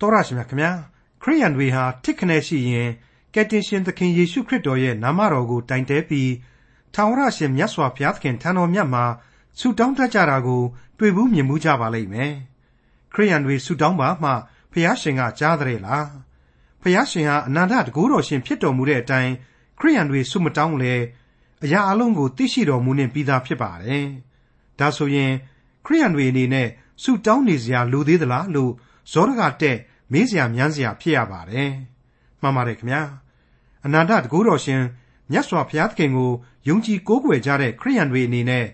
တော်ရရှိမြခင်ဗျာခရိယန်တွေဟာတစ်ခနဲ့ရှိရင်ကယ်တင်ရှင်သခင်ယေရှုခရစ်တော်ရဲ့နာမတော်ကိုတိုင်တဲပြီးထာဝရရှင်မြတ်စွာဘုရားသခင်ထံတော်မြတ်မှာဆုတောင်းတတ်ကြတာကိုတွေ့ဘူးမြင်မှုကြပါလိမ့်မယ်ခရိယန်တွေဆုတောင်းပါမှဘုရားရှင်ကကြားတဲ့လားဘုရားရှင်ဟာအနန္တတကူတော်ရှင်ဖြစ်တော်မူတဲ့အတိုင်းခရိယန်တွေဆုမတောင်းလေအရာအလုံးကိုသိရှိတော်မူနေပြီးသားဖြစ်ပါတယ်ဒါဆိုရင်ခရိယန်တွေအနေနဲ့ဆုတောင်းနေစရာလိုသေးသလားလို့ဇောရကတက် မေးစရာမြန်းစရာဖြစ်ရပါတယ်။မှန်ပါတယ်ခင်ဗျာ။အနန္တတကူတော်ရှင်မြတ်စွာဘုရားသခင်ကိုယုံကြည်ကိုးကွယ်ကြတဲ့ခရိယန်တွေအနေနဲ့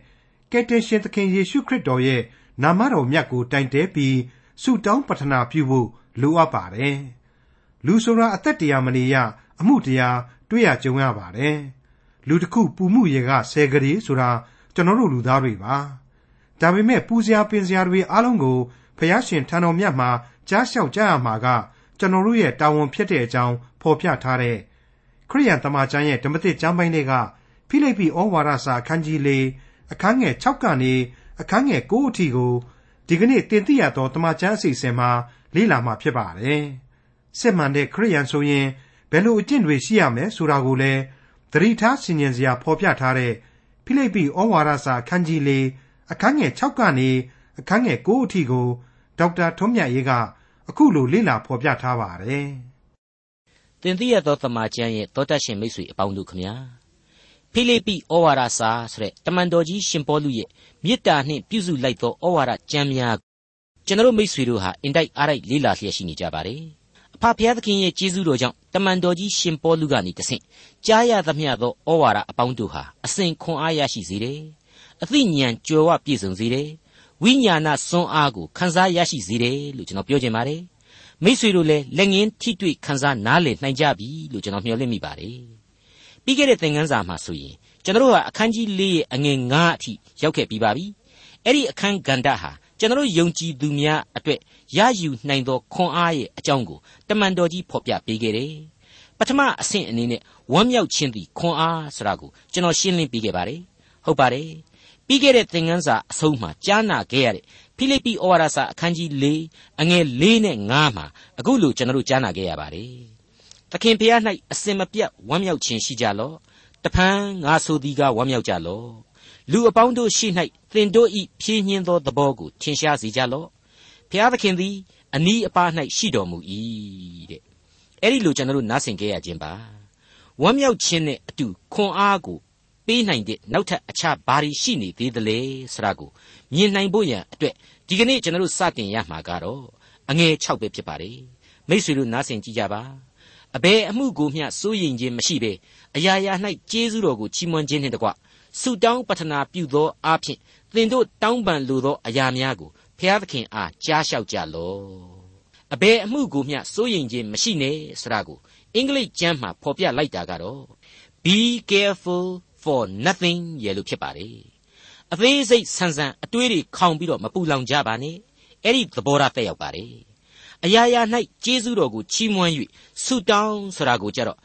ကယ်တင်ရှင်သခင်ယေရှုခရစ်တော်ရဲ့နာမတော်မြတ်ကိုတိုင်တဲပြီးဆုတောင်းပတနာပြုဖို့လိုအပ်ပါတယ်။လူဆိုတာအသက်တရားမနေရအမှုတရားတွေ့ရကြုံရပါတယ်။လူတစ်ခုပူမှုရေကဆယ်ကလေးဆိုတာကျွန်တော်တို့လူသားတွေပါ။ဒါပေမဲ့ပူစရာပင်စရာတွေအားလုံးကို ဖះရှင်ထံတော်မြတ်မှာကြားလျှောက်ကြရမှာက ကျွန်တော်တို့ရဲ့တာဝန်ဖြစ်တဲ့အကြောင်းဖော်ပြထားတဲ့ခရိယန်တမန်ကျမ်းရဲ့ဓမ္မသစ်ကျမ်းပိုင်းတွေကဖိလိပ္ပိဩဝါဒစာအခန်းကြီး၄အခန်းငယ်6ကနေအခန်းငယ်9အထိကိုဒီကနေ့တင်ပြရသောတမန်ကျမ်းအစီအစဉ်မှာလေ့လာမှာဖြစ်ပါတယ်။စစ်မှန်တဲ့ခရိယန်ဆိုရင်ဘယ်လိုအကျင့်တွေရှိရမလဲဆိုတာကိုလည်းသတိထားဆင်ခြင်စရာဖော်ပြထားတဲ့ဖိလိပ္ပိဩဝါဒစာအခန်းကြီး၄အခန်းငယ်6ကနေအခန်းငယ်9အထိကို ဒေါက်တာထွန်းမြတ်ရေးကအခုလိုလေ့လာဖော်ပြထားပါတယ်။သင်သိရသောသမာကျမ်းရဲ့သောတတ်ရှင်မိတ်ဆွေအပေါင်းတို့ခမညာဖိလိပ္ပိဩဝါဒစာဆိုတဲ့တမန်တော်ကြီးရှင်ပေါလုရဲ့မေတ္တာနှင့်ပြုစုလိုက်သောဩဝါဒကျမ်းများကျွန်တော်မိတ်ဆွေတို့ဟာအင်တိုက်အားတိုက်လေ့လာလျက်ရှိနေကြပါတယ်။အဖဖျားသခင်ရဲ့ကျေးဇူးတော်ကြောင့်တမန်တော်ကြီးရှင်ပေါလုကနေတဆင့်ကြားရသမျှသောဩဝါဒအပေါင်းတို့ဟာအစဉ်ခွန်အားရရှိစေတယ်။အသိဉာဏ်ကြွယ်ဝပြည့်စုံစေတယ် ဝိညာဏစွမ်းအားကိုခံစားရရှိစေတယ်လို့ကျွန်တော်ပြောချင်ပါတယ်မိษွေတို့လည်းလက်ငင်းထိတွေ့ခံစားနားလည်နိုင်ကြပြီလို့ကျွန်တော်မျှော်လင့်မိပါတယ်ပြီးခဲ့တဲ့သင်ခန်းစာမှာဆိုရင်ကျွန်တော်တို့ဟာအခန်းကြီး၄ရဲ့အငယ်9အထိရောက်ခဲ့ပြီးပါပြီအဲ့ဒီအခန်းကန္တဟာကျွန်တော်ယုံကြည်သူများအတွက်ရယူနိုင်သောခွန်အားရဲ့အကြောင်းကိုတမန်တော်ကြီးဖော်ပြပေးခဲ့တယ်ပထမအဆင့်အနေနဲ့ဝမ်းမြောက်ခြင်းသည်ခွန်အားဆိုတာကိုကျွန်တော်ရှင်းလင်းပေးခဲ့ပါတယ်ဟုတ်ပါတယ် ပြီးခဲ့တဲ့သင်ခန်းစာအဆုံးမှာကြားနာခဲ့ရတဲ့ဖိလိပ္ပိဩဝါဒစာအခန်းကြီး၄အငယ်၄နဲ့၅မှာအခုလိုကျွန်တော်တို့ကြားနာခဲ့ရပါတယ်။သခင်ဖျား၌အစင်မပြတ်ဝမ်းမြောက်ခြင်းရှိကြလော့။တဖန်ငါဆိုသည်ကဝမ်းမြောက်ကြလော့။လူအပေါင်းတို့ရှိ၌သင်တို့ဤဖြည့်ညင်းသောသဘောကိုထင်ရှားစေကြလော့။ဖျားသခင်သည်အနီးအပါး၌ရှိတော်မူ၏တဲ့။အဲ့ဒီလိုကျွန်တော်တို့နားဆင်ခဲ့ရခြင်းပါ။ဝမ်းမြောက်ခြင်းနဲ့အတူခွန်အားကို ပေးနိုင်တဲ့နောက်ထပ်အခြားဘာတွေရှိနေသေးသလဲဆိုတာကိုမြင်နိုင်ဖို့ရန်အတွက်ဒီကနေ့ကျွန်တော်တို့စတင်ရမှာကတော့အငယ်6ပဲဖြစ်ပါတယ်မိษွေတို့နားဆင်ကြည့်ကြပါအဘယ်အမှုကိုမျှစိုးရင်ခြင်းမရှိဘဲအရာရာ၌ကျေးဇူးတော်ကိုချီးမွမ်းခြင်းနှင့်တကွဆုတောင်းပတနာပြုသောအားဖြင့်သင်တို့တောင်းပန်လိုသောအရာများကိုဖျားသခင်အားကြားလျှောက်ကြလော့အဘယ်အမှုကိုမျှစိုးရင်ခြင်းမရှိနဲ့ဆိုတာကိုအင်္ဂလိပ်ကျမ်းမှာဖော်ပြလိုက်တာကတော့ be careful for nothing ရဲ့လို့ဖြစ်ပါတယ်အသေးစိတ်ဆန်းဆန်းအတွေးတွေခေါင်ပြီးတော့မပူလောင်ကြပါနဲ့အဲ့ဒီသဘောထားတက်ရောက်ပါတယ်အရာရာ၌ကျေးဇူးတော်ကိုချီးမွမ်း၍ဆုတောင်းဆိုတာကိုကြတော့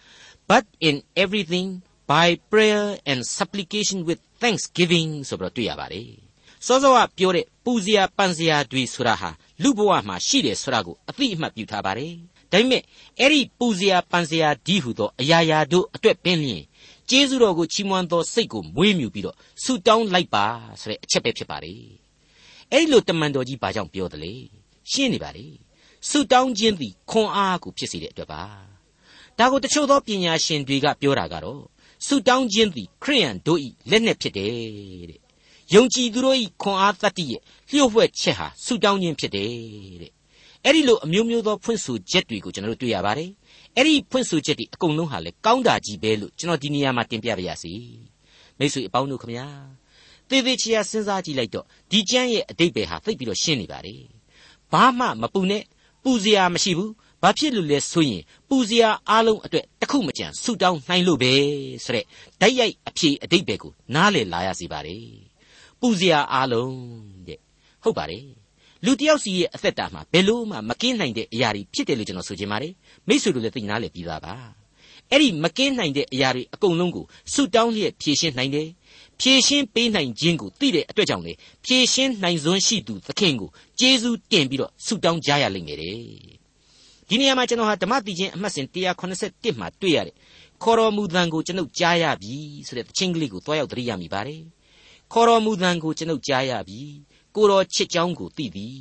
but in everything by prayer and supplication with thanksgiving ဆိုပြီးတော့တွေ့ရပါတယ်စောစောကပြောတဲ့ပူဇော်ပန်ဇော်တွေဆိုတာဟာလူဘဝမှာရှိတယ်ဆိုတာကိုအသိအမှတ်ပြုထားပါတယ်ဒါပေမဲ့အဲ့ဒီပူဇော်ပန်ဇော်ဒီဟုသောအရာရာတို့အတွက်ပင်လျင် ကျေးဇူးတော်ကိုချီးမွမ်းသောစိတ်ကိုမွေးမြူပြီးတော့ဆုတောင်းလိုက်ပါဆိုတဲ့အချက်ပဲဖြစ်ပါလေအဲ့ဒီလိုတမန်တော်ကြီးဘာကြောင့်ပြောသလဲရှင်းနေပါလေဆုတောင်းခြင်းသည်ခွန်အားကိုဖြစ်စေတဲ့အတွက်ပါဒါကိုတချို့သောပညာရှင်တွေကပြောတာကတော့ဆုတောင်းခြင်းသည်ခရိယန်တို့၏လက်နက်ဖြစ်တယ်တဲ့ယုံကြည်သူတို့၏ခွန်အားတတ္တိရဲ့လျှို့ဝှက်ချက်ဟာဆုတောင်းခြင်းဖြစ်တယ်တဲ့ အဲ့ဒီလိုအမျိုးမျိုးသောဖွင့်ဆိုချက်တွေကိုကျွန်တော်တို့တွေ့ရပါတယ်အဲ့ဒီဖွင့်ဆိုချက်တွေအကုန်လုံးဟာလေကောင်းတာကြီးပဲလို့ကျွန်တော်ဒီနေရာမှာတင်ပြပါရစေမိတ်ဆွေအပေါင်းတို့ခမညာသေသေးချာစဉ်းစားကြည့်လိုက်တော့ဒီကျမ်းရဲ့အတိတ်ပဲဟာသိပ်ပြီးတော့ရှင်းနေပါလေဘာမှမပူနဲ့ပူစရာမရှိဘူးဘာဖြစ်လို့လဲဆိုရင်ပူစရာအားလုံးအတွက်တခုမကြံဆူတောင်းနိုင်လို့ပဲဆိုတဲ့ဓာတ်ရိုက်အဖြေအတိတ်ပဲကိုနားလည်လာရစီပါလေပူစရာအားလုံးတဲ့ဟုတ်ပါတယ် လူတယောက်စီရဲ့အသက်တာမှာဘယ်လို့မှမကင်းနိုင်တဲ့အရာတွေဖြစ်တယ်လို့ကျွန်တော်ဆိုချင်ပါတယ်မိษွေတို့လည်းသိနားလည်ပြီးသားပါအဲ့ဒီမကင်းနိုင်တဲ့အရာတွေအကုန်လုံးကိုဆုတောင်းလျက်ဖြေရှင်းနိုင်တယ်ဖြေရှင်းပေးနိုင်ခြင်းကိုသိတဲ့အတွက်ကြောင့်လေဖြေရှင်းနိုင်စွမ်းရှိသူသခင်ကိုကျေးဇူးတင်ပြီးတော့ဆုတောင်းကြရလိမ့်မယ်တဲ့ဒီနေရာမှာကျွန်တော်ဟာဓမ္မတိချင်းအမှတ်စဉ်181မှာတွေ့ရတယ်ခေါ်တော်မူသံကိုကျွန်ုပ်ကြားရပြီဆိုတဲ့သချင်းကလေးကိုတွားရောက်သတိရမိပါတယ်ခေါ်တော်မူသံကိုကျွန်ုပ်ကြားရပြီ ကိုတော်ချစ်ကြောင်းကိုသိသည်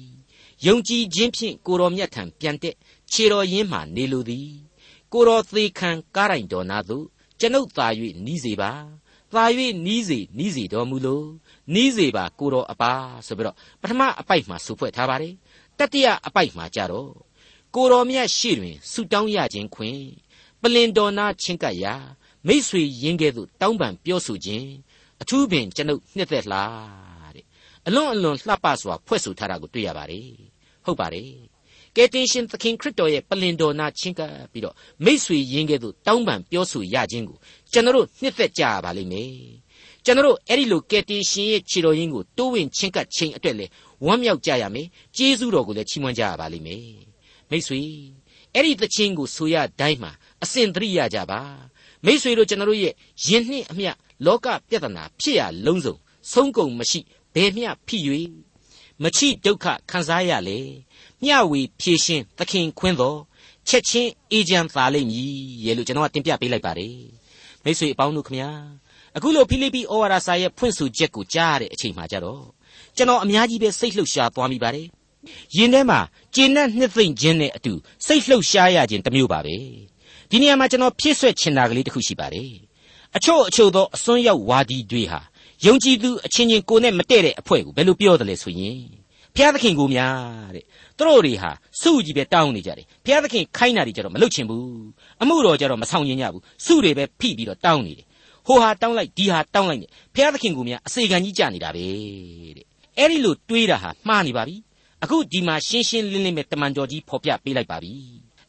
ယုံကြည်ခြင်းဖြင့်ကိုတော်မြတ်ထံပြန်တက်ခြေတော်ရင်းမှနေလိုသည်ကိုတော်သေးခံကားတိုင်တော်နာသို့ကျွန်ုပ်သာ၍နီးစေပါသာ၍နီးစေနီးစေတော်မူလိုနီးစေပါကိုတော်အပါဆိုပြီးတော့ပထမအပိုက်မှာစုဖွဲ့ထားပါတယ်တတိယအပိုက်မှာကြတော့ကိုတော်မြတ်ရှေ့တွင်ဆုတောင်းရခြင်းခွင်ပလင်တော်နာချင်းကပ်ရာမိษွေရင်းကဲ့သို့တောင်းပန်ပြောဆိုခြင်းအထူးပင်ကျွန်ုပ်နှစ်သက်လားတဲ့ အလွန်အလွန်လှပစွာဖွဲ့ဆိုထားတာကိုတွေ့ရပါတယ်ဟုတ်ပါတယ်ကယ်တင်ရှင်သခင်ခရစ်တော်ရဲ့ပလင်တော်နာချင်းကပ်ပြီးတော့မိษွေရင်းကဲ့သို့တောင်းပန်ပြောဆိုရခြင်းကိုကျွန်တော်တို့နှစ်သက်ကြရပါလိမ့်မယ်ကျွန်တော်တို့အဲ့ဒီလိုကယ်တင်ရှင်ရဲ့ခြေတော်ရင်းကိုတိုးဝင်ချင်းကပ်ခြင်းအတွက်လေဝမ်းမြောက်ကြရမယ်ကျေးဇူးတော်ကိုလည်းချီးမွမ်းကြရပါလိမ့်မယ်မိတ်ဆွေအဲ့ဒီသချင်းကိုဆိုရတိုင်းမှာအစဉ်သတိရကြပါမိษွေတို့ကျွန်တော်တို့ရဲ့ယင်နှင့်အမျှလောကပြဿနာဖြစ်ရလုံးစုံဆုံးကုန်မရှိ ဘယ်မျှဖြစ်၍မချိဒုက္ခခံစားရလေမျှဝေဖြည့်ရှင်းသခင်ခွင်းတော်ချက်ချင်းအေဂျန်သာလိမ့်မည်ရဲ့လို့ကျွန်တော်ကတင်ပြပေးလိုက်ပါတယ်မိษွေအပေါင်းတို့ခမညာအခုလိုဖိလိပ္ပိဩဝါဒစာရဲ့ဖွင့်ဆိုချက်ကိုကြားရတဲ့အချိန်မှကြတော့ကျွန်တော်အများကြီးပဲစိတ်လှုပ်ရှားသွားမိပါတယ်ရင်ထဲမှာကျဉ်နဲ့နှစ်သိမ့်ခြင်းနဲ့အတူစိတ်လှုပ်ရှားရခြင်းတစ်မျိုးပါပဲဒီနေရာမှာကျွန်တော်ဖြည့်ဆွက်ချင်တာကလေးတစ်ခုရှိပါတယ်အချို့အချို့သောအစွန်းရောက်ဝါဒီတွေဟာ ယုံကြည်သူအချင်းချင်းကိုနဲ့မတည့်တဲ့အဖွဲ့ကိုဘယ်လိုပြောတယ်လဲဆိုရင်ဘုရားသခင်ကိုများတဲ့သူတို့တွေဟာစုကြီးပဲတောင်းနေကြတယ်ဘုရားသခင်ခိုင်းတာတွေကြတော့မလုပ်ချင်ဘူးအမှုတော်ကြတော့မဆောင်ရင်ကြဘူးစုတွေပဲဖိပြီးတော့တောင်းနေတယ်ဟိုဟာတောင်းလိုက်ဒီဟာတောင်းလိုက်နေဘုရားသခင်ကိုများအစေခံကြီးကြနေတာပဲတဲ့အဲ့ဒီလိုတွေးတာဟာမှားနေပါပြီအခုဒီမှာရှင်းရှင်းလင်းလင်းပဲတမန်တော်ကြီးဖော်ပြပေးလိုက်ပါပြီ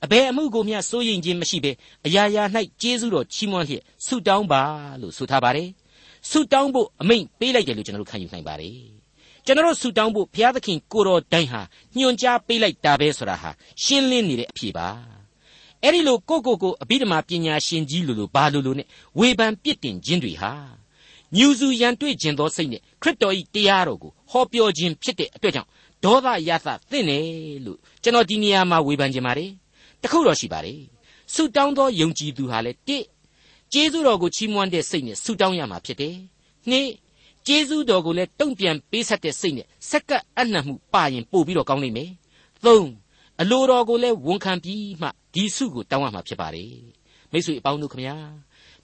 အဘယ်အမှုကိုမျှစိုးရင်ခြင်းမရှိဘဲအရာရာ၌ကျေးဇူးတော်ချီးမွမ်းလျက်ဆုတောင်းပါလို့ဆိုထားပါတယ် ဆုတောင်းဖို့အမိန့်ပေးလိုက်တယ်လို့ကျွန်တော်တို့ခံယူနိုင်ပါတယ်ကျွန်တော်တို့ဆုတောင်းဖို့ဘုရားသခင်ကိုတော်တိုင်ဟာညွှန်ကြားပေးလိုက်တာပဲဆိုတာဟာရှင်းလင်းနေတဲ့အဖြေပါအဲ့ဒီလိုကိုကိုကိုအဘိဓမ္မာပညာရှင်ကြီးလိုလိုဘာလိုလိုနဲ့ဝေဖန်ပြစ်တင်ခြင်းတွေဟာညူစုရန်တွေ့ခြင်းသောစိတ်နဲ့ခရစ်တော်၏တရားတော်ကိုဟောပြောခြင်းဖြစ်တဲ့အတွက်ကြောင့်ဒေါသရသသင့်တယ်လို့ကျွန်တော်ဒီနေရာမှာဝေဖန်ခြင်းပါတယ်တခုတော့ရှိပါတယ်ဆုတောင်းသောယုံကြည်သူဟာလေတစ် ကျေးဇူးတော်ကိုချီးမွမ်းတဲ့စိတ်နဲ့ဆုတောင်းရမှာဖြစ်တယ်နှစ်ကျေးဇူးတော်ကိုလည်းတုံ့ပြန်ပေးဆက်တဲ့စိတ်နဲ့စက္ကပ်အနှံ့မှုပါရင်ပို့ပြီးတော့ကောင်းနိုင်မယ်သုံးအလိုတော်ကိုလည်းဝန်ခံပြီးမှဒီဆုကိုတောင်းရမှာဖြစ်ပါတယ်မိတ်ဆွေအပေါင်းတို့ခမညာ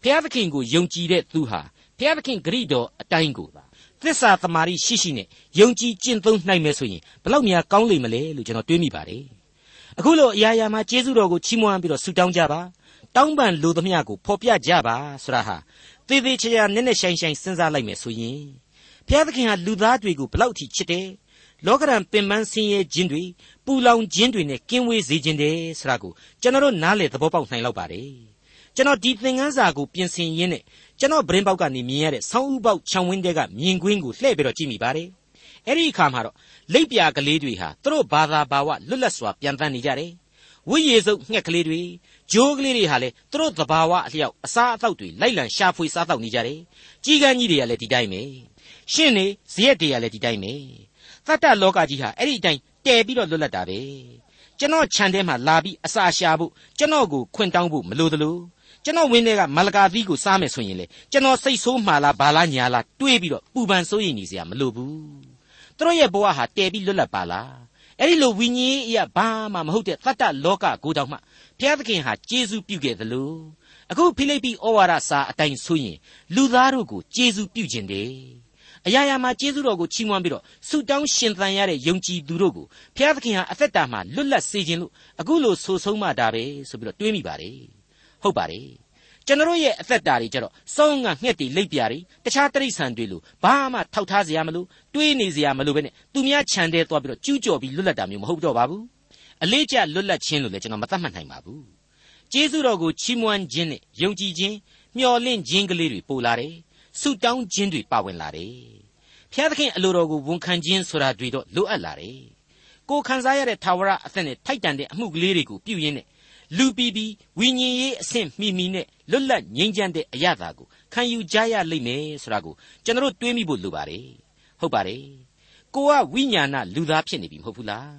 ဘုရားသခင်ကိုယုံကြည်တဲ့သူဟာဘုရားသခင်ဂရိတော်အတိုင်းကိုသာသစ္စာသမารိရှိရှိနဲ့ယုံကြည်ကျင့်သုံးနိုင်မယ်ဆိုရင်ဘလောက်များကောင်းလိမ့်မလဲလို့ကျွန်တော်တွေးမိပါတယ်အခုလိုအရာရာမှာကျေးဇူးတော်ကိုချီးမွမ်းပြီးတော့ဆုတောင်းကြပါ တောင်းပန်လိုသမျှကိုဖော်ပြကြပါဆိုတာဟာသေသေးချာချာနက်နက်ရှိုင်းရှိုင်းစဉ်းစားလိုက်မယ်ဆိုရင်ဘုရားသခင်ဟာလူသားတွေကိုဘလောက်ထိချစ်တယ်လောကရန်ပင်ပန်းဆင်းရဲခြင်းတွေပူလောင်ခြင်းတွေနဲ့ကင်းဝေးစေခြင်းတယ်ဆိုတာကိုကျွန်တော်တို့နားလေသဘောပေါက်နိုင်လောက်ပါတယ်ကျွန်တော်ဒီသင်ခန်းစာကိုပြင်ဆင်ရင်းနဲ့ကျွန်တော်ဗရင်ပေါက်ကနေမြင်ရတဲ့ဆောင်းဥပေါက်ခြံဝင်းတဲကမြင်ကွင်းကိုလှည့်ပြီးတော့ကြည့်မိပါတယ်အဲ့ဒီအခါမှာတော့လိပ်ပြာကလေးတွေဟာသူတို့ဘာသာဘာဝလွတ်လပ်စွာပြန်တန်းနေကြတယ် ဝိရေစုပ်ငှက်ကလေးတွေဂျိုးကလေးတွေဟာလေသူတို့သဘာဝအလျောက်အစားအသောက်တွေလိုက်လံရှာဖွေစားသောက်နေကြတယ်ကြီးကန်းကြီးတွေကလည်းဒီတိုင်းပဲရှင်းနေဇရက်တွေကလည်းဒီတိုင်းပဲသတ္တလောကကြီးဟာအဲ့ဒီအတိုင်းတဲပြီးတော့လွတ်လပ်တာပဲကျွန်တော်ခြံထဲမှာလာပြီးအစာရှာဖို့ကျွန်တော်ကိုခွင့်တောင်းဖို့မလိုသလိုကျွန်တော်ဝင်းထဲကမလကာသီးကိုစားမယ်ဆိုရင်လေကျွန်တော်စိတ်ဆိုးမှားလားဘာလားညာလားတွေးပြီးတော့ပူပန်စိုးရိမ်နေစရာမလိုဘူးသူတို့ရဲ့ဘဝဟာတည်ပြီးလွတ်လပ်ပါလား အဲ့ဒီလိုဝိညာဉ်ရေးအရာဘာမှမဟုတ်တဲ့တတ္တလောကကိုတောင်မှဘုရားသခင်ဟာကျေးဇူးပြုခဲ့သလိုအခုဖိလိပ္ပိဩဝါဒစာအတိုင်းဆိုရင်လူသားတို့ကိုကျေးဇူးပြုခြင်းတယ်အရာရာမှာကျေးဇူးတော်ကိုချီးမွမ်းပြီးတော့ဆုတောင်းရှင်သန်ရတဲ့ယုံကြည်သူတို့ကိုဘုရားသခင်ဟာအသက်တာမှာလွတ်လပ်စေခြင်းလို့အခုလိုဆိုဆုံးမတာပဲဆိုပြီးတော့တွေးမိပါတယ်ဟုတ်ပါတယ် ကျွန်တော်ရဲ့အသက်တာတွေကြတော့စောင်းငါငှက်တွေလိပ်ပြာတွေတခြားတိရစ္ဆာန်တွေလိုဘာမှထောက်ထားစရာမလိုတွေးနေစရာမလိုပဲနဲ့သူများခြံထဲသွားပြီးတော့ကျူးကျော်ပြီးလွတ်လပ်တာမျိုးမဟုတ်တော့ပါဘူးအလေးကျလွတ်လပ်ခြင်းလို့လည်းကျွန်တော်မသတ်မှတ်နိုင်ပါဘူးကျေးဇူးတော်ကိုချီးမွမ်းခြင်းနဲ့ယုံကြည်ခြင်းမျှော်လင့်ခြင်းကလေးတွေပို့လာတယ်ဆုတောင်းခြင်းတွေပါဝင်လာတယ်ဖျားသခင်အလိုတော်ကိုဝန်ခံခြင်းဆိုတာတွေတော့လိုအပ်လာတယ်ကိုခံစားရတဲ့ထာဝရအသက်နဲ့ထိုက်တန်တဲ့အမှုကလေးတွေကိုပြုရင်းနဲ့ လူပီပီဝိညာဉ်ရေးအဆင့်မိမိနဲ့လွတ်လပ်ငြိမ်းချမ်းတဲ့အရာသာကိုခံယူကြရလိမ့်မယ်ဆိုတာကိုကျွန်တော်တွေးမိဖို့လိုပါတယ်ဟုတ်ပါတယ်ကိုကဝိညာဏလူသားဖြစ်နေပြီမဟုတ်ဘူးလား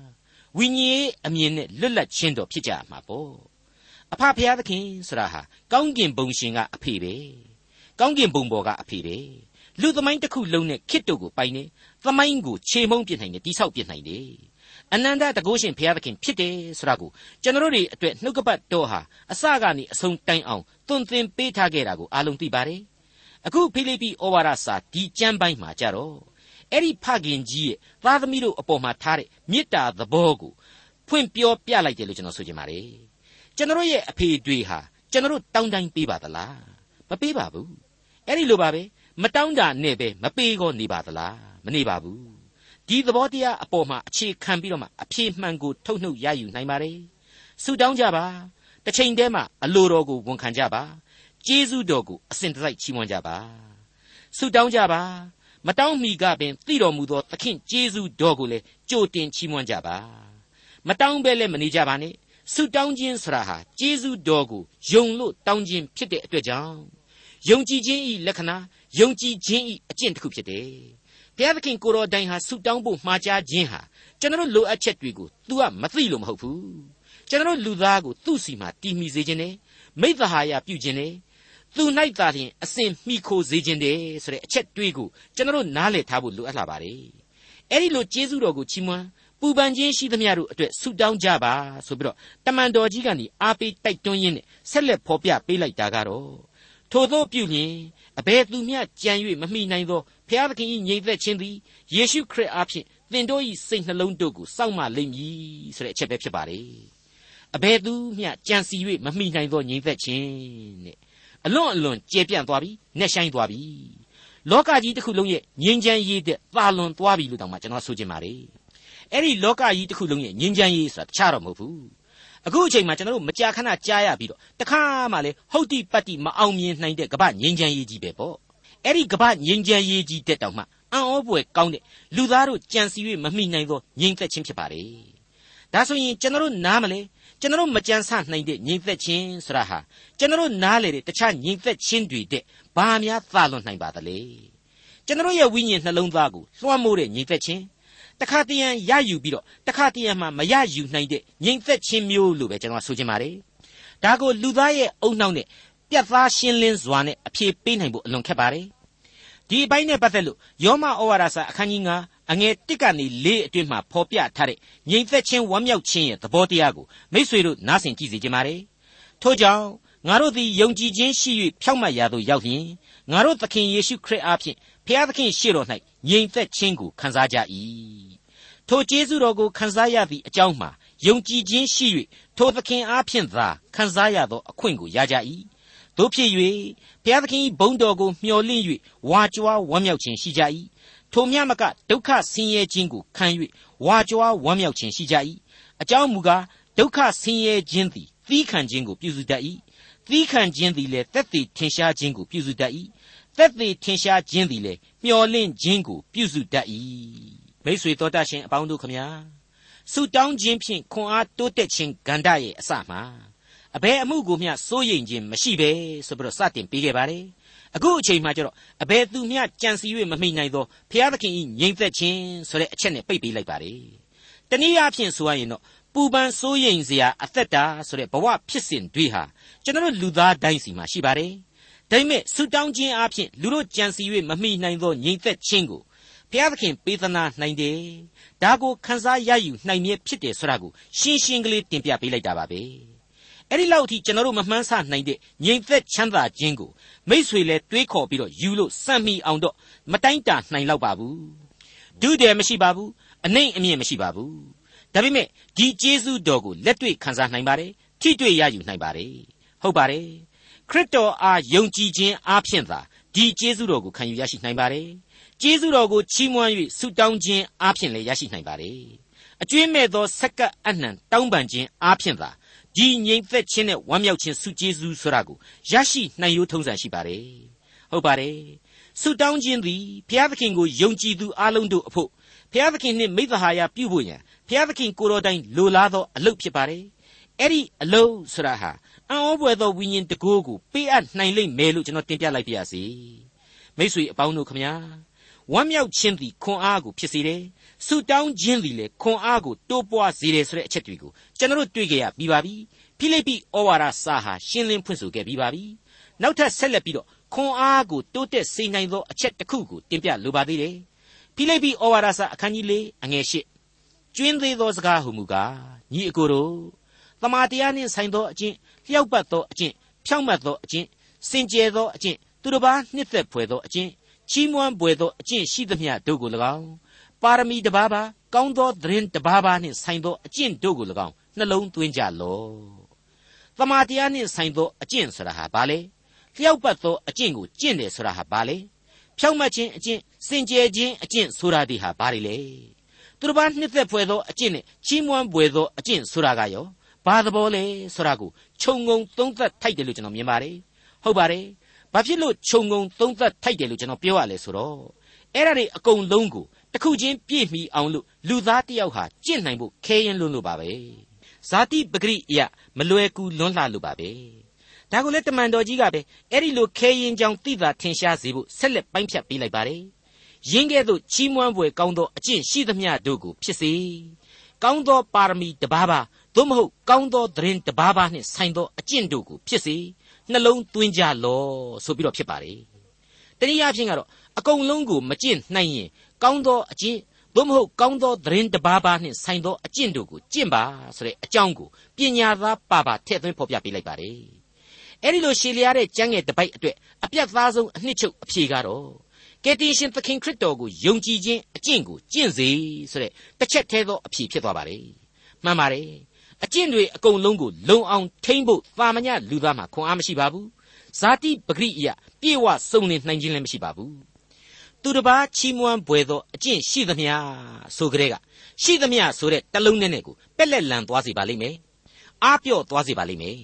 ဝဝိညာဉ်ရေးအမြင်နဲ့လွတ်လပ်ခြင်းတော်ဖြစ်ကြမှာပေါ့အဖဖျားသခင်ဆိုတာဟာကောင်းကင်ဘုံရှင်ကအဖေပဲကောင်းကင်ဘုံပေါ်ကအဖေပဲလူသမိုင်းတစ်ခုလုံးနဲ့ခစ်တို့ကိုပိုင်နေသမိုင်းကိုခြေမုံပြစ်နိုင်တယ်တိဆောက်ပြစ်နိုင်တယ် အနန္တတကုရှင်ဘုရားသခင်ဖြစ်တယ်ဆိုတာကိုကျွန်တော်တို့အတွက်နှုတ်ကပတ်တော်ဟာအစကနေအဆုံးတိုင်အောင်သွန်သင်ပေးထားခဲ့တာကိုအားလုံးသိပါတယ်အခုဖိလိပ္ပိဩဝါဒစာဒီကျမ်းပိုင်းမှာကြတော့အဲ့ဒီဖခင်ကြီးရဲ့သားသမီးတို့အပေါ်မှာထားတဲ့မေတ္တာသဘောကိုဖွင့်ပြောပြလိုက်တယ်လို့ကျွန်တော်ဆိုချင်ပါတယ်ကျွန်တော်ရဲ့အဖေတွေဟာကျွန်တော်တောင်းတိုင်းပေးပါသလားမပေးပါဘူးအဲ့ဒီလိုပါပဲမတောင်းတာနဲ့ပဲမပေးကောနေပါသလားမနေပါဘူး ဒီသဘောတရားအပေါ်မှာအခြေခံပြီးတော့မှအဖြေမှန်ကိုထုတ်နှုတ်ရယူနိုင်ပါတယ်ဆုတောင်းကြပါတစ်ချိန်တည်းမှာအလိုတော်ကိုဝန်ခံကြပါကျေးဇူးတော်ကိုအစဉ်တစိုက်ချီးမွမ်းကြပါဆုတောင်းကြပါမတောင်းမီကပင်သိတော်မူသောသခင်ကျေးဇူးတော်ကိုလည်းကြိုတင်ချီးမွမ်းကြပါမတောင်းပဲလည်းမနေကြပါနဲ့ဆုတောင်းခြင်းဆရာဟာကျေးဇူးတော်ကိုယုံလို့တောင်းခြင်းဖြစ်တဲ့အတွက်ကြောင့်ယုံကြည်ခြင်းဤလက္ခဏာယုံကြည်ခြင်းဤအကျင့်တစ်ခုဖြစ်တယ် ဘုရားသခင်ကိုတော်တိုင်ဟာဆုတောင်းဖို့မှားကြားခြင်းဟာကျွန်တော်လိုအပ်ချက်တွေကို तू ကမသိလို့မဟုတ်ဘူးကျွန်တော်လူသားကိုသူ့စီမှာတီးမိစေခြင်းနဲ့မိသဟာယပြုခြင်းနဲ့သူ၌သာလျှင်အစဉ်မိခိုစေခြင်းတဲ့ဆိုတဲ့အချက်တွေးကိုကျွန်တော်နားလည်ထားဖို့လိုအပ်လာပါတယ်အဲ့ဒီလိုကျေးဇူးတော်ကိုချီးမွမ်းပူပန်ခြင်းရှိသမျှတို့အတွက်ဆုတောင်းကြပါဆိုပြီးတော့တမန်တော်ကြီးကနေအားပေးတိုက်တွန်းရင်းနဲ့ဆက်လက်ဖော်ပြပေးလိုက်တာကတော့ထို့သောပြုလျင် အဘယ်သူမျှကြံ၍မမိနိုင်သောဖျားသခင်၏ငြိမ်သက်ခြင်းသည်ယေရှုခရစ်အားဖြင့်သင်တို့၏စိတ်နှလုံးတို့ကိုစောင့်မလိမ့်မည်ဆိုတဲ့အချက်ပဲဖြစ်ပါတယ်အဘယ်သူမျှကြံစီ၍မမိနိုင်သောငြိမ်သက်ခြင်းတဲ့အလွန်အလွန်ကျေပြန့်သွားပြီနှက်ဆိုင်သွားပြီလောကကြီးတစ်ခုလုံးရဲ့ငြိမ်းချမ်းရေးတဲ့သာလွန်သွားပြီလို့တောင်မှကျွန်တော်ဆိုချင်ပါတယ်အဲ့ဒီလောကကြီးတစ်ခုလုံးရဲ့ငြိမ်းချမ်းရေးဆိုတာတခြားတော့မဟုတ်ဘူး အခုအချိန်မှာကျွန်တော်တို့မကြာခဏကြားရပြီးတော့တခါမှလည်းဟုတ်တိပတ်တိမအောင်မြင်နိုင်တဲ့ကမ္ဘာငြိမ်းချမ်းရေးကြီးပဲပေါ့အဲ့ဒီကမ္ဘာငြိမ်းချမ်းရေးကြီးတက်တောင်မှအံ့ဩဖွယ်ကောင်းတဲ့လူသားတို့ကြံစီ၍မမိနိုင်သောငြိမ်သက်ခြင်းဖြစ်ပါလေဒါဆိုရင်ကျွန်တော်တို့နားမလဲကျွန်တော်မကြံဆနိုင်တဲ့ငြိမ်သက်ခြင်းဆိုတာဟာကျွန်တော်နားလေတဲ့တခြားငြိမ်သက်ခြင်းတွေတဲ့ဘာများသာလွန်နိုင်ပါသလဲကျွန်တော်ရဲ့ဝိညာဉ်နှလုံးသားကိုလွှမ်းမိုးတဲ့ငြိမ်သက်ခြင်း တခါတရံရယူပြီးတော့တခါတရံမှမရယူနိုင်တဲ့ငြိမ်သက်ခြင်းမျိုးလို့ပဲကျွန်တော်ဆိုချင်ပါတယ်ဒါကိုလူသားရဲ့အုံနှောင်းနဲ့ပြတ်သားရှင်းလင်းစွာနဲ့အဖြေပေးနိုင်ဖို့အလွန်ခက်ပါတယ်ဒီအပိုင်းနဲ့ပတ်သက်လို့ယောမဩဝါဒစာအခန်းကြီး9အငယ်1ကနေ4အတွင်းမှာဖော်ပြထားတဲ့ငြိမ်သက်ခြင်းဝမ်းမြောက်ခြင်းရဲ့သဘောတရားကိုမိษွေတို့နားဆင်ကြည့်စေချင်ပါတယ်ထို့ကြောင့်ငါတို့သည်ယုံကြည်ခြင်းရှိ၍ဖြောက်မှတ်ရာသို့ရောက်လျင်ငါတို့သခင်ယေရှုခရစ်အားဖြင့် ဖျားသခင်ရှေ့တော်၌ငြိမ်သက်ခြင်းကိုခံစားကြ၏ထိုကျေးဇူးတော်ကိုခံစားရသည့်အကြောင်းမှာယုံကြည်ခြင်းရှိ၍ထိုသခင်အားဖြင့်သာခံစားရသောအခွင့်ကိုရကြ၏တို့ဖြစ်၍ဘုရားသခင်ဘုန်းတော်ကိုမျှော်လင့်၍ဝါကြွားဝမ်းမြောက်ခြင်းရှိကြ၏ထိုမြမကဒုက္ခဆင်းရဲခြင်းကိုခံ၍ဝါကြွားဝမ်းမြောက်ခြင်းရှိကြ၏အကြောင်းမူကားဒုက္ခဆင်းရဲခြင်းသည်သီးခံခြင်းကိုပြုစုတတ်၏သီးခံခြင်းသည်လည်းသက်သေထင်ရှားခြင်းကိုပြုစုတတ်၏ သက်သေထင်ရှားခြင်းသည်လည်းမျှော်လင့်ခြင်းကိုပြုစုတတ်၏မိษွေတော်တတ်ရှင်အပေါင်းတို့ခမညာဆုတောင်းခြင်းဖြင့်ခွန်အားတိုးတက်ခြင်းဂန္ဓာရဲ့အစမှာအဘယ်အမှုကိုမျှစိုးရိမ်ခြင်းမရှိပဲဆိုပြီးတော့စတင်ပေးခဲ့ပါတယ်အခုအချိန်မှကျတော့အဘယ်သူမျှကြံစီ၍မမိနိုင်သောဖျားသခင်ဤငြိမ်သက်ခြင်းဆိုတဲ့အချက်နဲ့ပိတ်ပေးလိုက်ပါတယ်တနည်းအားဖြင့်ဆိုရရင်တော့ပူပန်စိုးရိမ်စရာအသက်တာဆိုတဲ့ဘဝဖြစ်စဉ်တွေဟာကျွန်တော်လူသားတိုင်းစီမှာရှိပါတယ် ဒါပေမဲ့ဆုတောင်းခြင်းအပြင်လူတို့ကြံစီ၍မမိနိုင်သောငြိမ်သက်ခြင်းကိုဘုရားသခင်ပေးသနာနိုင်တယ်ဒါကိုခန်းစားရယူနိုင်မြဲဖြစ်တယ်ဆိုတာကိုရှင်းရှင်းကလေးတင်ပြပေးလိုက်တာပါပဲအဲ့ဒီလောက်အထိကျွန်တော်တို့မမှန်းဆနိုင်တဲ့ငြိမ်သက်ချမ်းသာခြင်းကိုမိษွေလဲတွေးခေါ်ပြီးတော့ယူလို့စံမိအောင်တော့မတိုင်းတာနိုင်တော့ပါဘူးဒုတယ်မရှိပါဘူးအနှိမ့်အမြင့်မရှိပါဘူးဒါပေမဲ့ဒီကျေးဇူးတော်ကိုလက်တွေ့ခံစားနိုင်ပါတယ်ထိတွေ့ရယူနိုင်ပါတယ်ဟုတ်ပါတယ် ခရစ်တော်အားယုံကြည်ခြင်းအားဖြင့်သာဒီကျေးဇူးတော်ကိုခံယူရရှိနိုင်ပါတယ်ကျေးဇူးတော်ကိုချီးမွမ်း၍ဆုတောင်းခြင်းအားဖြင့်လည်းရရှိနိုင်ပါတယ်။အကျွင်းမဲ့သောဆက်ကပ်အနှံတောင်းပန်ခြင်းအားဖြင့်သာဒီငြိမ်သက်ခြင်းနဲ့ဝမ်းမြောက်ခြင်းဆုကျေးဇူးဆိုတာကိုရရှိနိုင်ရိုးထုံးစံရှိပါတယ်။ဟုတ်ပါတယ်။ဆုတောင်းခြင်းသည်ဘုရားသခင်ကိုယုံကြည်သူအလုံးတို့အဖို့ဘုရားသခင်နှင့်မိသဟာယပြုဖို့ရန်ဘုရားသခင်ကိုယ်တော်တိုင်လိုလားသောအလုပ်ဖြစ်ပါတယ်။အဲ့ဒီအလုပ်ဆိုတာဟာ အံ့ဩဖွယ်သောဝိညာဉ်တကိုးကိုပေးအပ်နိုင်လိမ့်မယ်လို့ကျွန်တော်တင်ပြလိုက်ပါရစေ။မိတ်ဆွေအပေါင်းတို့ခမညာဝမ်းမြောက်ခြင်းသည်ခွန်အားကိုဖြစ်စေတယ်ဆူတောင်းခြင်းသည်လေခွန်အားကိုတိုးပွားစေတယ်ဆိုတဲ့အချက်တွေကိုကျွန်တော်တို့တွေ့ကြရပြီးပါပြီဖိလိပ္ပိဩဝါဒစာဟာရှင်းလင်းဖွင့်ဆိုခဲ့ပြီးပါပြီနောက်ထပ်ဆက်လက်ပြီးတော့ခွန်အားကိုတိုးတက်စေနိုင်သောအချက်တစ်ခုကိုတင်ပြလိုပါသေးတယ်ဖိလိပ္ပိဩဝါဒစာအခန်းကြီး၄အငယ်၈ကျွင်းသေးသောစကားဟုမူကားညီအကိုတို့ တမာတရားနှင့်ဆိုင်သောအကျင့်လျှောက်ပတ်သောအကျင့်ဖြောင့်မတ်သောအကျင့်စင်ကြယ်သောအကျင့်သူတစ်ပါးနှစ်သက်ဖွယ်သောအကျင့်ချီးမွမ်းပွေသောအကျင့်ရှိသမျှတို့ကို၎င်းပါရမီတစ်ပါးပါကောင်းသောသတင်းတစ်ပါးပါနှင့်ဆိုင်သောအကျင့်တို့ကို၎င်းနှလုံးသွင်းကြလော့တမာတရားနှင့်ဆိုင်သောအကျင့်ဆိုတာဟာဘာလဲလျှောက်ပတ်သောအကျင့်ကိုကျင့်တယ်ဆိုတာဟာဘာလဲဖြောင့်မတ်ခြင်းအကျင့်စင်ကြယ်ခြင်းအကျင့်ဆိုတာဒီဟာဘာတွေလဲသူတစ်ပါးနှစ်သက်ဖွယ်သောအကျင့်နဲ့ချီးမွမ်းပွေသောအကျင့်ဆိုတာကရော ဘာသဘောလဲဆိုတာကိုခြုံငုံသုံးသပ်ထိုက်တယ်လို့ကျွန်တော်မြင်ပါတယ်ဟုတ်ပါတယ်ဘာဖြစ်လို့ခြုံငုံသုံးသပ်ထိုက်တယ်လို့ကျွန်တော်ပြောရလဲဆိုတော့အဲ့ဒါတွေအကုန်လုံးကိုတစ်ခုချင်းပြည့်မီအောင်လို့လူသားတစ်ယောက်ဟာကျင့်နိုင်ဖို့ခဲရင်လွန်းလို့ပါပဲဇာတိပဂရိယမလွယ်ကူလွန်းလှလို့ပါပဲဒါကိုလေတမန်တော်ကြီးကပဲအဲ့ဒီလိုခဲရင်ကြောင်သိတာထင်ရှားစေဖို့ဆက်လက်ပိုင်းဖြတ်ပေးလိုက်ပါတယ်ရင်းကဲ့သို့ချီးမွမ်းဖွယ်ကောင်းသောအကျင့်ရှိသမျှတို့ကိုဖြစ်စေကောင်းသောပါရမီတစ်ပါးပါ သို့မဟုတ်ကောင်းသောသတင်းတစ်ပါးပါနှင့်ဆိုင်သောအကျင့်တို့ကိုဖြစ်စေနှလုံးသွင်းကြလောဆိုပြီးတော့ဖြစ်ပါလေတနည်းအားဖြင့်ကတော့အကုန်လုံးကိုမကျင့်နိုင်ရင်ကောင်းသောအကျင့်သို့မဟုတ်ကောင်းသောသတင်းတစ်ပါးပါနှင့်ဆိုင်သောအကျင့်တို့ကိုကျင့်ပါဆိုတဲ့အကြောင်းကိုပညာသားပါပါထည့်သွင်းဖော်ပြပေးလိုက်ပါတယ်အဲ့ဒီလိုရှည်လျားတဲ့ကျမ်းငယ်တစ်ပိုက်အတွက်အပြတ်သားဆုံးအနှစ်ချုပ်အဖြေကတော့ကယ်တင်ရှင်သခင်ခရစ်တော်ကိုယုံကြည်ခြင်းအကျင့်ကိုကျင့်စေဆိုတဲ့တစ်ချက်သေးသောအဖြေဖြစ်သွားပါတယ်မှန်ပါတယ် အကျင့်တွေအကုန်လုံးကိုလုံအောင်ထိမ့်ဖို့သာမညလူသားမှာခွန်အားမရှိပါဘူးဇာတိပဂရိယပြေဝစုံလင်နိုင်ခြင်းလည်းမရှိပါဘူးသူတစ်ပါးချီးမွမ်းပွေသောအကျင့်ရှိသမျှဆိုကြတဲ့ကရှိသမျှဆိုတဲ့တလုံးနဲ့နဲ့ကိုပက်လက်လန်သွားစေပါလိမ့်မယ်အားပြော့သွားစေပါလိမ့်မယ်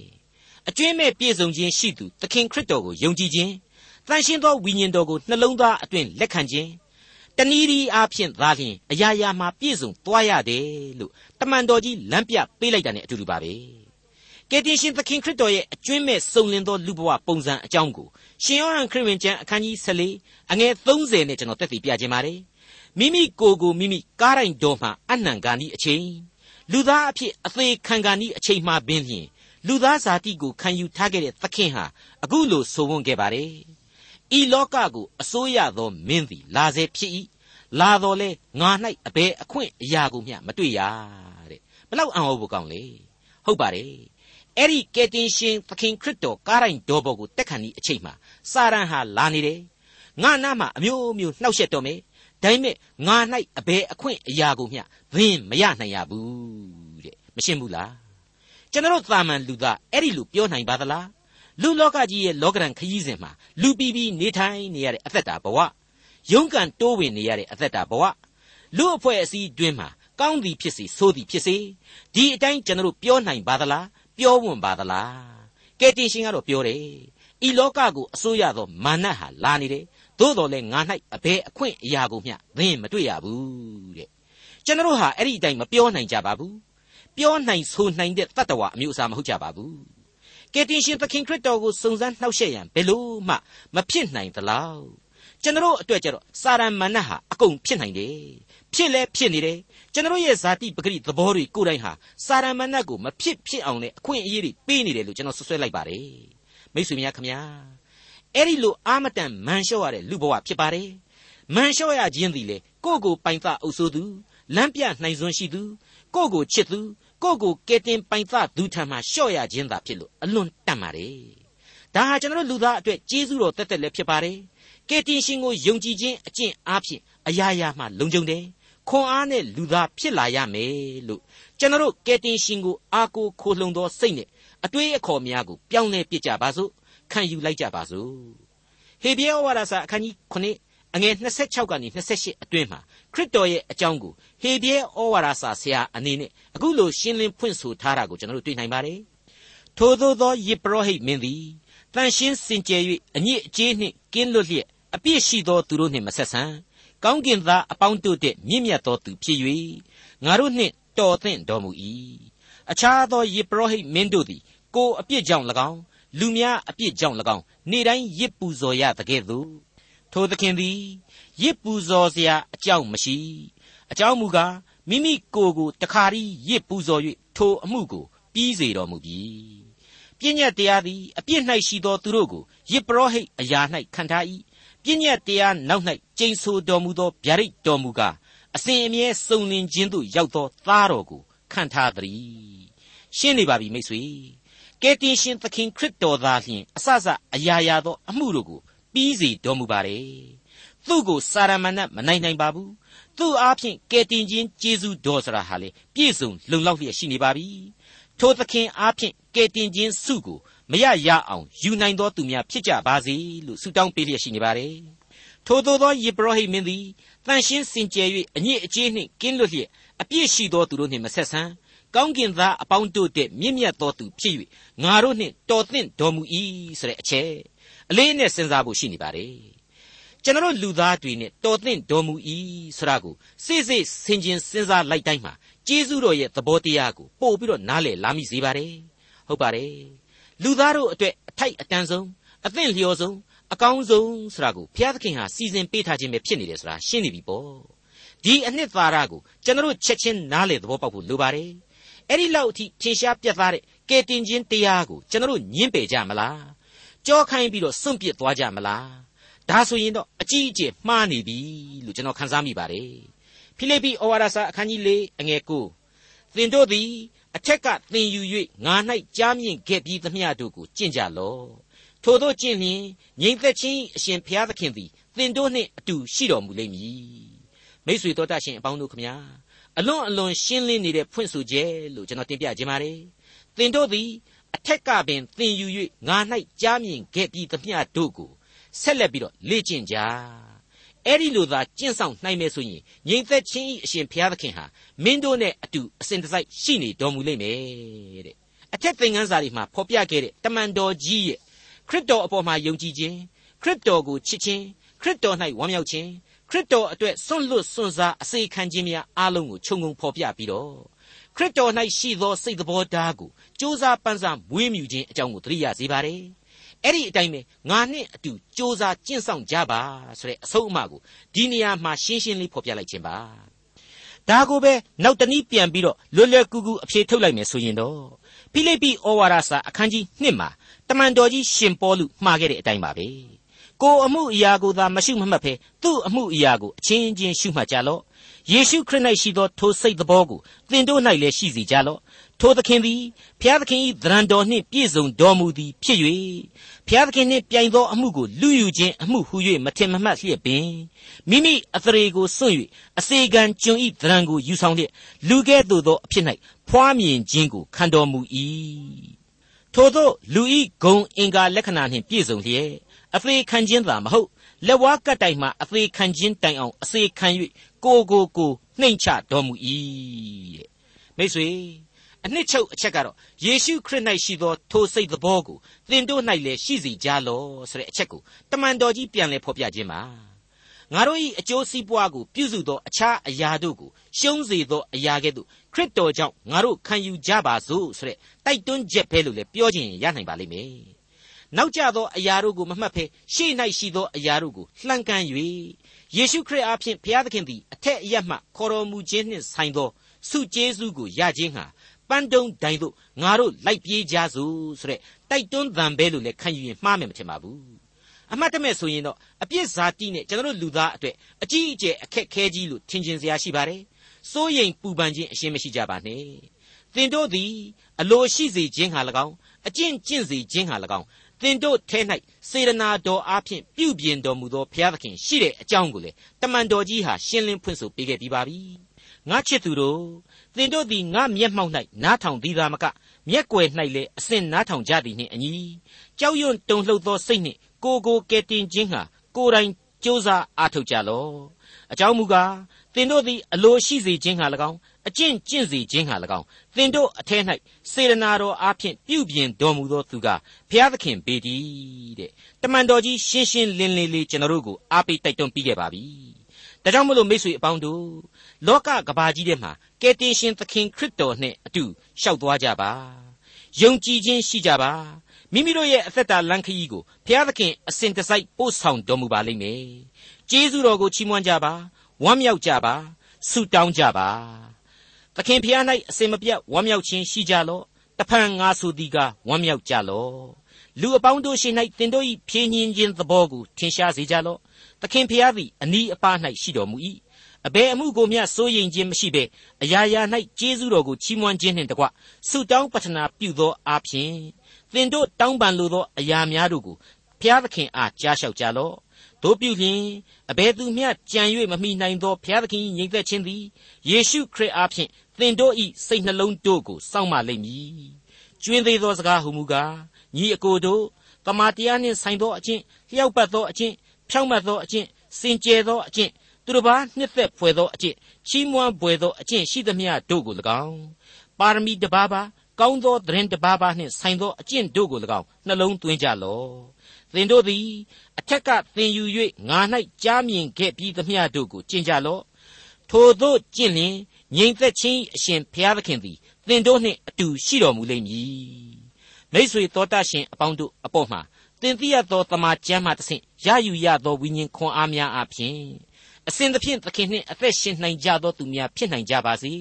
အကျွင်းမဲ့ပြည့်စုံခြင်းရှိသူသခင်ခရစ်တော်ကိုယုံကြည်ခြင်းတန်ရှင်းသောဝိညာဉ်တော်ကိုနှလုံးသားအတွင်းလက်ခံခြင်း တဏီဒီအားဖြင့်သာလျှင်အရာရာမှာပြည့်စုံသွားရတယ်လို့တမန်တော်ကြီးလမ်းပြပေးလိုက်တာ ਨੇ အတူတူပါပဲကယ်တင်ရှင်သခင်ခရစ်တော်ရဲ့အကျွင်းမဲ့စုံလင်သောလူဘဝပုံစံအကြောင်းကိုရှင်ယောဟန်ခရစ်ဝင်ကျမ်းအခန်းကြီး14အငယ်30နဲ့ကျွန်တော်တက်တည်ပြခြင်းပါတယ်မိမိကိုယ်ကိုမိမိကားတိုင်းတော်မှအနှံကာနီးအချိန်လူသားအဖြစ်အသေးခံကာနီးအချိန်မှပင်ဖြင့်လူသားဇာတိကိုခံယူထားခဲ့တဲ့သခင်ဟာအခုလိုဆိုဝွန်ခဲ့ပါတယ် ဤလောကကိုအစိုးရသောမင်းသည် လာစေဖြစ်၏လာတော်လဲငါ၌အဘယ်အခွင့်အရာကိုမျှမတွေ့ရတဲ့ဘလောက်အံ့ဩဖို့ကောင်းလေဟုတ်ပါတယ်အဲ့ဒီကယ်တင်ရှင်သခင်ခရစ်တော်ကားတိုင်းတော်ဘော်ကိုတက်ခံသည့်အချိန်မှာစာရန်ဟာလာနေတယ်ငါနာမှာအမျိုးမျိုးနှောက်ယှက်တော်မယ်ဒါပေမဲ့ငါ၌အဘယ်အခွင့်အရာကိုမျှသင်မရနိုင်ရဘူးတဲ့မရှင်းဘူးလားကျွန်တော်သာမန်လူသားအဲ့ဒီလိုပြောနိုင်ပါသလား လူလောကကြီးရဲ့လောကရန်ခရီးစဉ်မှာလူပီပီနေထိုင်နေရတဲ့အသက်တာဘဝရုန်းကန်တိုးဝင်နေရတဲ့အသက်တာဘဝလူအဖွဲ့အစည်းတွင်းမှာကောင်းသည်ဖြစ်စေဆိုးသည်ဖြစ်စေဒီအတိုင်းကျွန်တော်ပြောနိုင်ပါသလားပြောဝင်ပါသလားကယ်တင်ရှင်ကတော့ပြောတယ်ဤလောကကိုအစိုးရသောမာနဟာလာနေတယ်သို့တော်လည်းငါ၌အဘယ်အခွင့်အရာကိုမျှသင်မတွေ့ရဘူးတဲ့ကျွန်တော်ဟာအဲ့ဒီအတိုင်းမပြောနိုင်ကြပါဘူးပြောနိုင်ဆိုနိုင်တဲ့တတ္တဝါအမျိုးအစားမဟုတ်ကြပါဘူး ကယ်တင်ရှင်သခင်ခရစ်တော်ကိုစုံစမ်းနှောက်ယှက်ရန်ဘယ်လို့မှမဖြစ်နိုင်သလားကျွန်တော်အတွက်ကြတော့စာရန်မာနဟာအကုန်ဖြစ်နိုင်တယ်ဖြစ်လဲဖြစ်နေတယ်ကျွန်တော်ရဲ့ဇာတိပဂရိသဘောတွေကိုယ်တိုင်ဟာစာရန်မာနကိုမဖြစ်ဖြစ်အောင်နဲ့အခွင့်အရေးတွေပေးနေတယ်လို့ကျွန်တော်ဆွဆွဲလိုက်ပါတယ်မိတ်ဆွေများခင်ဗျာအဲ့ဒီလိုအာမတန်မန်လျှော့ရတဲ့လူဘဝဖြစ်ပါတယ်မန်လျှော့ရခြင်းသည်လေကိုယ့်ကိုပိုင်သအုပ်ဆိုးသူလမ်းပြနိုင်စွမ်းရှိသူကိုယ့်ကိုချစ်သူ ကိုယ့်ကိုကယ်တင်ပိုင်သသူထံမှလျှော့ရခြင်းသာဖြစ်လို့အလွန်တန်ပါတယ်ဒါဟာကျွန်တော်လူသားအတွက်ကျေးဇူးတော်တက်တက်လည်းဖြစ်ပါတယ်ကယ်တင်ရှင်ကိုယုံကြည်ခြင်းအကျင့်အားဖြင့်အရာရာမှလုံခြုံတယ်ခွန်အားနဲ့လူသားဖြစ်လာရမယ်လို့ကျွန်တော်ကယ်တင်ရှင်ကိုအားကိုးခိုလှုံသောစိတ်နဲ့အတွေးအခေါ်များကိုပြောင်းလဲပြစ်ကြပါစို့ခံယူလိုက်ကြပါစို့ဟေဘရဲဩဝါဒစာအခန်းကြီး9 အငယ်26ကနေ28အတွင်းမှာခရစ်တော်ရဲ့အကြောင်းကိုဟေဘရဲဩဝါဒစာဆရာအနေနဲ့အခုလိုရှင်းလင်းဖွင့်ဆိုထားတာကိုကျွန်တော်တို့တွေ့နိုင်ပါတယ်ထို့သောသောယေပရောဟိတ်မင်းသည်တန်ရှင်းစင်ကြယ်၍အညစ်အကြေးနှင့်ကင်းလွတ်လျက်အပြစ်ရှိသောသူတို့နှင့်မဆက်ဆံကောင်းကင်သားအပေါင်းတို့တဲ့မြင့်မြတ်သောသူဖြစ်၍ငါတို့နှင့်တော်သင့်တော်မူ၏အခြားသောယေပရောဟိတ်မင်းတို့သည်ကိုအပြစ်ကြောင့်၎င်းလူများအပြစ်ကြောင့်၎င်းနေ့တိုင်းရစ်ပူဇော်ရတကဲ့သို့ ထိုသခင်သည်ရစ်ပူဇော်စရာအကြောင်းမရှိအအကြောင်းမူကားမိမိကိုယ်ကိုတခါတည်းရစ်ပူဇော်၍ထိုအမှုကိုပြီးစေတော်မူပြီပြည့်ညတ်တရားသည်အပြစ်၌ရှိသောသူတို့ကိုယစ်ပရောဟိတ်အရာ၌ခံထား၏ပြည့်ညတ်တရားနောက်၌ကျိန်ဆိုတော်မူသောဗျာဒိတ်တော်မူကားအစဉ်အမြဲစုံလင်ခြင်းသို့ရောက်သောသားတော်ကိုခံထားသည်ရှင်းနေပါပြီမိတ်ဆွေကယ်တင်ရှင်သခင်ခရစ်တော်သားလျှင်အစစအရာရာသောအမှုတို့ကို ပြီးစေတော်မူပါတယ်သူ့ကိုစာရမဏတ်မနိုင်နိုင်ပါဘူးသူ့အားဖြင့်ကယ်တင်ခြင်းကျေးဇူးတော်စရာဟာလေပြည့်စုံလုံလောက်လျက်ရှိနေပါပြီထိုသခင်အားဖြင့်ကယ်တင်ခြင်းစုကိုမရရအောင်ယူနိုင်သောသူများဖြစ်ကြပါစေလို့ဆုတောင်းပေးလျက်ရှိနေပါတယ်ထိုသို့သောယေဘရဟိမင်းသည်တန်ရှင်းစင်ကြယ်၍အညစ်အကြေးနှင့်ကင်းလွတ်လျက်အပြည့်ရှိသောသူတို့နှင့်မဆက်ဆံကောင်းကင်သားအပေါင်းတို့တဲ့မြင့်မြတ်သောသူဖြစ်၍ငါတို့နှင့်တော်သင့်တော်မူ၏ဆိုတဲ့အချက် အလေးနဲ့စဉ်းစားဖို့ရှိနေပါတယ်ကျွန်တော်လူသားတွေနဲ့တော်သင့်တော်မူ၏ဆိုတာကိုစိစိဆင်ခြင်စဉ်းစားလိုက်တိုင်းမှာကျေးဇူးတော်ရဲ့သဘောတရားကိုပို့ပြီးတော့နားလည်လာမိစေပါတယ်ဟုတ်ပါတယ်လူသားတို့အတွက်အထိုက်အတန်ဆုံးအသင့်လျော်ဆုံးအကောင်းဆုံးဆိုတာကိုဘုရားသခင်ဟာစီစဉ်ပေးထားခြင်းပဲဖြစ်နေတယ်ဆိုတာရှင်းနေပြီပေါ့ဒီအနှစ်သာရကိုကျွန်တော်ချက်ချင်းနားလေသဘောပေါက်ဖို့လိုပါတယ်အဲ့ဒီလောက်အထိထင်ရှားပြတ်သားတဲ့ကယ်တင်ခြင်းတရားကိုကျွန်တော်ညှင်းပယ်ကြမလား ကြောခိုင်းပြီးတော့စွန့်ပစ်သွားကြမလားဒါဆိုရင်တော့အကြီးအကျယ်မှားနေပြီလို့ကျွန်တော်ခန်းစားမိပါတယ်ဖိလိပ္ပိဩဝါဒစာအခန်းကြီး၄အငယ်၉သင်တို့သည်အထက်ကသင်ယူ၍ငါ၌ကြားမြင့်ခဲ့ပြီးသမျှတို့ကိုကျင့်ကြလော့ထို့သောကျင့်လျင်ငြိမ်သက်ခြင်းအရှင်ဘုရားသခင်သည်သင်တို့နှင့်အတူရှိတော်မူလိမ့်မည်မိတ်ဆွေတော်တတ်ရှင်အပေါင်းတို့ခမညာအလွန်အလွန်ရှင်းလင်းနေတဲ့ဖွင့်ဆိုချက်လို့ကျွန်တော်တင်ပြခြင်းပါတယ်သင်တို့သည် အထက်ကပင်သင်ယူ၍ငါ၌ကြားမြင်ခဲ့ပြီးသမျှတို့ကိုဆက်လက်ပြီးတော့လေ့ကျင့်ကြအဲ့ဒီလိုသာကျင့်ဆောင်နိုင်မယ်ဆိုရင်ငြိမ်သက်ခြင်းဤအရှင်ဘုရားသခင်ဟာမင်းတို့နဲ့အတူအစဉ်တစိုက်ရှိနေတော်မူလိမ့်မယ်တဲ့အထက်သင်ခန်းစာတွေမှာဖော်ပြခဲ့တဲ့တမန်တော်ကြီးရဲ့ခရစ်တော်အပေါ်မှာယုံကြည်ခြင်းခရစ်တော်ကိုချစ်ခြင်းခရစ်တော်၌ဝမ်းမြောက်ခြင်းခရစ်တော်အတွက်စွန့်လွတ်စွန့်စားအစေခံခြင်းများအားလုံးကိုခြုံငုံဖော်ပြပြီးတော့ ခရစ်တော်၌ရှိသောစိတ်သဘောထားကိုစ조사ပန်းစားမွေးမြူခြင်းအကြောင်းကိုသတိရစေပါတယ်အဲ့ဒီအတိုင်းပဲငါနဲ့အတူစ조사ကျင့်ဆောင်ကြပါဆိုတဲ့အဆုံးအမကိုဒီနေရာမှာရှင်းရှင်းလေးဖော်ပြလိုက်ခြင်းပါဒါကိုပဲနောက်တနည်းပြန်ပြီးတော့လွယ်လွယ်ကူကူအဖြေထုတ်လိုက်မယ်ဆိုရင်တော့ဖိလိပ္ပိဩဝါဒစာအခန်းကြီး1မှာတမန်တော်ကြီးရှင်ပေါလုမှားခဲ့တဲ့အတိုင်းပါပဲကိုအမှုအရာကိုသာမရှုမမှတ်ဖဲသူ့အမှုအရာကိုအချင်းချင်းရှုမှတ်ကြလော့ ယေရှုခရစ်၌ရှိသောထိုစိတ်သဘောကိုသင်တို့၌လည်းရှိစေကြလော့ထိုသခင်သည်ဖျားသခင်၏သရံတော်နှင့်ပြည့်စုံတော်မူသည်ဖြစ်၍ဖျားသခင်နှင့်ပြိုင်သောအမှုကိုလူယူခြင်းအမှုဟု၍မထင်မမှတ်လျက်ပင်မိမိအသရေကိုစွန့်၍အစေခံကျွန်၏သရံကိုယူဆောင်လျက်လူကဲ့သို့သောအဖြစ်၌ဖွားမြင်ခြင်းကိုခံတော်မူ၏ထိုသောလူဤဂုံအင်္ဂါလက္ခဏာနှင့်ပြည့်စုံလျက်အသေးခံခြင်းသာမဟုတ်လက်ဝါးကတ်တိုင်မှအသေးခံခြင်းတိုင်အောင်အစေခံ၍ ကိုကိုကိုနှိမ်ချတော်မူ၏တဲ့မိတ်ဆွေအနှစ်ချုပ်အချက်ကတော့ယေရှုခရစ်၌ရှိသောထိုစိတ်သဘောကိုသင်တို့၌လည်းရှိစေကြလောဆိုတဲ့အချက်ကိုတမန်တော်ကြီးပြန်လည်ဖော်ပြခြင်းပါငါတို့၏အကျိုးစီးပွားကိုပြုစုသောအခြားအရာတို့ကိုရှုံးစေသောအရာကဲ့သို့ခရစ်တော်ကြောင့်ငါတို့ခံယူကြပါစို့ဆိုတဲ့တိုက်တွန်းချက်ပဲလို့လည်းပြောခြင်းရနိုင်ပါလိမ့်မယ် နောက်ကျသောအရာတို့ကိုမမှတ်ဖဲရှေ့၌ရှိသောအရာတို့ကိုလှမ်းကမ်း၍ယေရှုခရစ်အားဖြင့်ဘုရားသခင်သည်အထက်အရမှခေါ်တော်မူခြင်းနှင့်ဆိုင်သောဆုကျေးဇူးကိုရခြင်းဟာပန်းတုံးတိုင်တို့ငါတို့လိုက်ပြေးကြစို့ဆိုတဲ့တိုက်တွန်းသံပဲလို့လည်းခံယူရင်မှားမယ်မထင်ပါဘူးအမှတ်တမဲ့ဆိုရင်တော့အပြစ်ဇာတိနဲ့ကျွန်တော်လူသားအတွက်အကြီးအကျယ်အခက်ခဲကြီးလို့ထင်ကျင်စရာရှိပါတယ်စိုးရိမ်ပူပန်ခြင်းအရှင်းမရှိကြပါနဲ့သင်တို့သည်အလိုရှိစေခြင်းဟာ၎င်းအကျင့်ကျင့်စေခြင်းဟာ၎င်း သင်တို့ထဲ၌စေရနာတော်အားဖြင့်ပြုပြင်တော်မူသောဘုရားသခင်ရှိတဲ့အကြောင်းကိုလေတမန်တော်ကြီးဟာရှင်းလင်းဖွင့်ဆိုပေးခဲ့ပြီးပါပြီငါချစ်သူတို့သင်တို့သည်ငါမျက်မှောက်၌နားထောင်သည်သာမကမျက်ွယ်၌လည်းအစဉ်နားထောင်ကြသည်နှင့်အညီကြောက်ရွံ့တုန်လှုပ်သောစိတ်နှင့်ကိုကိုကယ်တင်ခြင်းဟာကိုယ်တိုင်ကြိုးစားအားထုတ်ကြလော့အကြောင်းမူကားသင်တို့သည်အလိုရှိစေခြင်းဟာ၎င်းအကျင့်ကျင့်စေခြင်းဟာ၎င်း သင်တို့အထက်၌စေရနာတော်အားဖြင့်ပြုပြင်တော်မူသောသူကဘုရားသခင်ပေတည်းတဲ့တမန်တော်ကြီးရှင်းရှင်းလင်းလင်းလေးကျွန်တော်တို့ကိုအားပေးတိုက်တွန်းပြီးခဲ့ပါပြီဒါကြောင့်မလို့မိတ်ဆွေအပေါင်းတို့လောကကဘာကြီးထဲမှာကယ်တင်ရှင်သခင်ခရစ်တော်နဲ့အတူရှောက်သွားကြပါယုံကြည်ခြင်းရှိကြပါမိမိတို့ရဲ့အသက်တာလမ်းခရီးကိုဘုရားသခင်အစဉ်တစိုက်ပို့ဆောင်တော်မူပါလိမ့်မယ်ကျေးဇူးတော်ကိုချီးမွမ်းကြပါဝမ်းမြောက်ကြပါဆုတောင်းကြပါ သခင်ဖျား၌အစင်မပြတ်ဝမ်းမြောက်ခြင်းရှိကြလော့တဖန်ငါဆိုသည်ကဝမ်းမြောက်ကြလော့လူအပေါင်းတို့ရှိ၌တင်တို့၏ဖြင်းညင်းခြင်းသဘောကိုထင်ရှားစေကြလော့သခင်ဖျားသည်အနီးအပါး၌ရှိတော်မူ၏အဘယ်အမှုကိုမျှစိုးရိမ်ခြင်းမရှိဘဲအရာရာ၌ကျေးဇူးတော်ကိုချီးမွမ်းခြင်းနှင့်တကွဆုတောင်းပတနာပြုသောအဖြစ်သင်တို့တောင်းပန်လိုသောအရာများတို့ကိုဖျားသခင်အားကြားလျှောက်ကြလော့တို့ပြုလျင်အဘယ်သူမျှကြံ၍မမိနိုင်သောဘုရားသခင်၏ညီသက်ခြင်းသည်ယေရှုခရစ်အားဖြင့် သင်တို့၏စိတ်နှလုံးတို့ကိုစောင့်မလိမ့်မည်။ကျွင်းသေးသောစကားဟုမူကားညီအကိုတို့တမန်တရားနှင့်ဆိုင်သောအကျင့်လျှောက်ပတ်သောအကျင့်ဖြောင့်မတ်သောအကျင့်စင်ကြယ်သောအကျင့်သူတစ်ပါးနှစ်သက်ဖွယ်သောအကျင့်ချီးမွမ်းဖွယ်သောအကျင့်ရှိသမျှတို့ကို၎င်းပါရမီတစ်ပါးပါကောင်းသောသတင်းတစ်ပါးပါနှင့်ဆိုင်သောအကျင့်တို့ကို၎င်းနှလုံးသွင်းကြလော့သင်တို့သည်အထက်ကသင်ယူ၍ငါ၌ကြားမြင်ခဲ့ပြီးသမျှတို့ကိုကျင့်ကြလော့ထိုတို့ကျင့်လျင် ငြိမ်သက်ခြင်းအရှင်ဘုရားသခင်သည်သင်တို့နှင့်အတူရှိတော်မူလိမ့်မည်မိษွေတော်တတ်ရှင်အပေါင်းတို့အပေါ်မှာသင်သိရသောတမန်ကျမ်းမှတဆင့်ရယူရသောဝိညာဉ်ခွန်အားများအပြင်အစဉ်သဖြင့်သခင်နှင့်အသက်ရှင်နိုင်ကြသောသူများဖြစ်နိုင်ကြပါစေ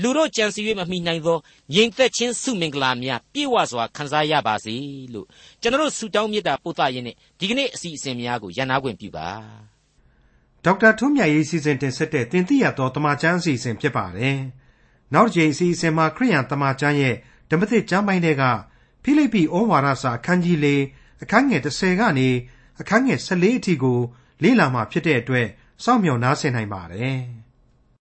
လူတို့ကြံစီ၍မမိနိုင်သောငြိမ်သက်ခြင်းစုမင်္ဂလာများပြည့်ဝစွာခံစားရပါစေလို့ကျွန်တော်ဆုတောင်းမေတ္တာပို့သရင်းနဲ့ဒီကနေ့အစီအစဉ်များကိုရန်နာခွင့်ပြုပါ ဒေါက်တာထွန်းမြတ်ရေးစီစဉ်တင်ဆက်တဲ့တင်ပြရသောတမချန်းအစီအစဉ်ဖြစ်ပါတယ်နောက်တစ်ချိန်အစီအစဉ်မှာခရိယန်တမချန်းရဲ့ဓမ္မသစ်ကျမ်းပိုင်းတွေကဖိလိပ္ပိဩဝါဒစာအခန်းကြီး၄အခန်းငယ်30ကနေအခန်းငယ်14အထိကိုလေ့လာမှဖြစ်တဲ့အတွက်စောင့်မျှော်နားဆင်နိုင်ပါတယ်။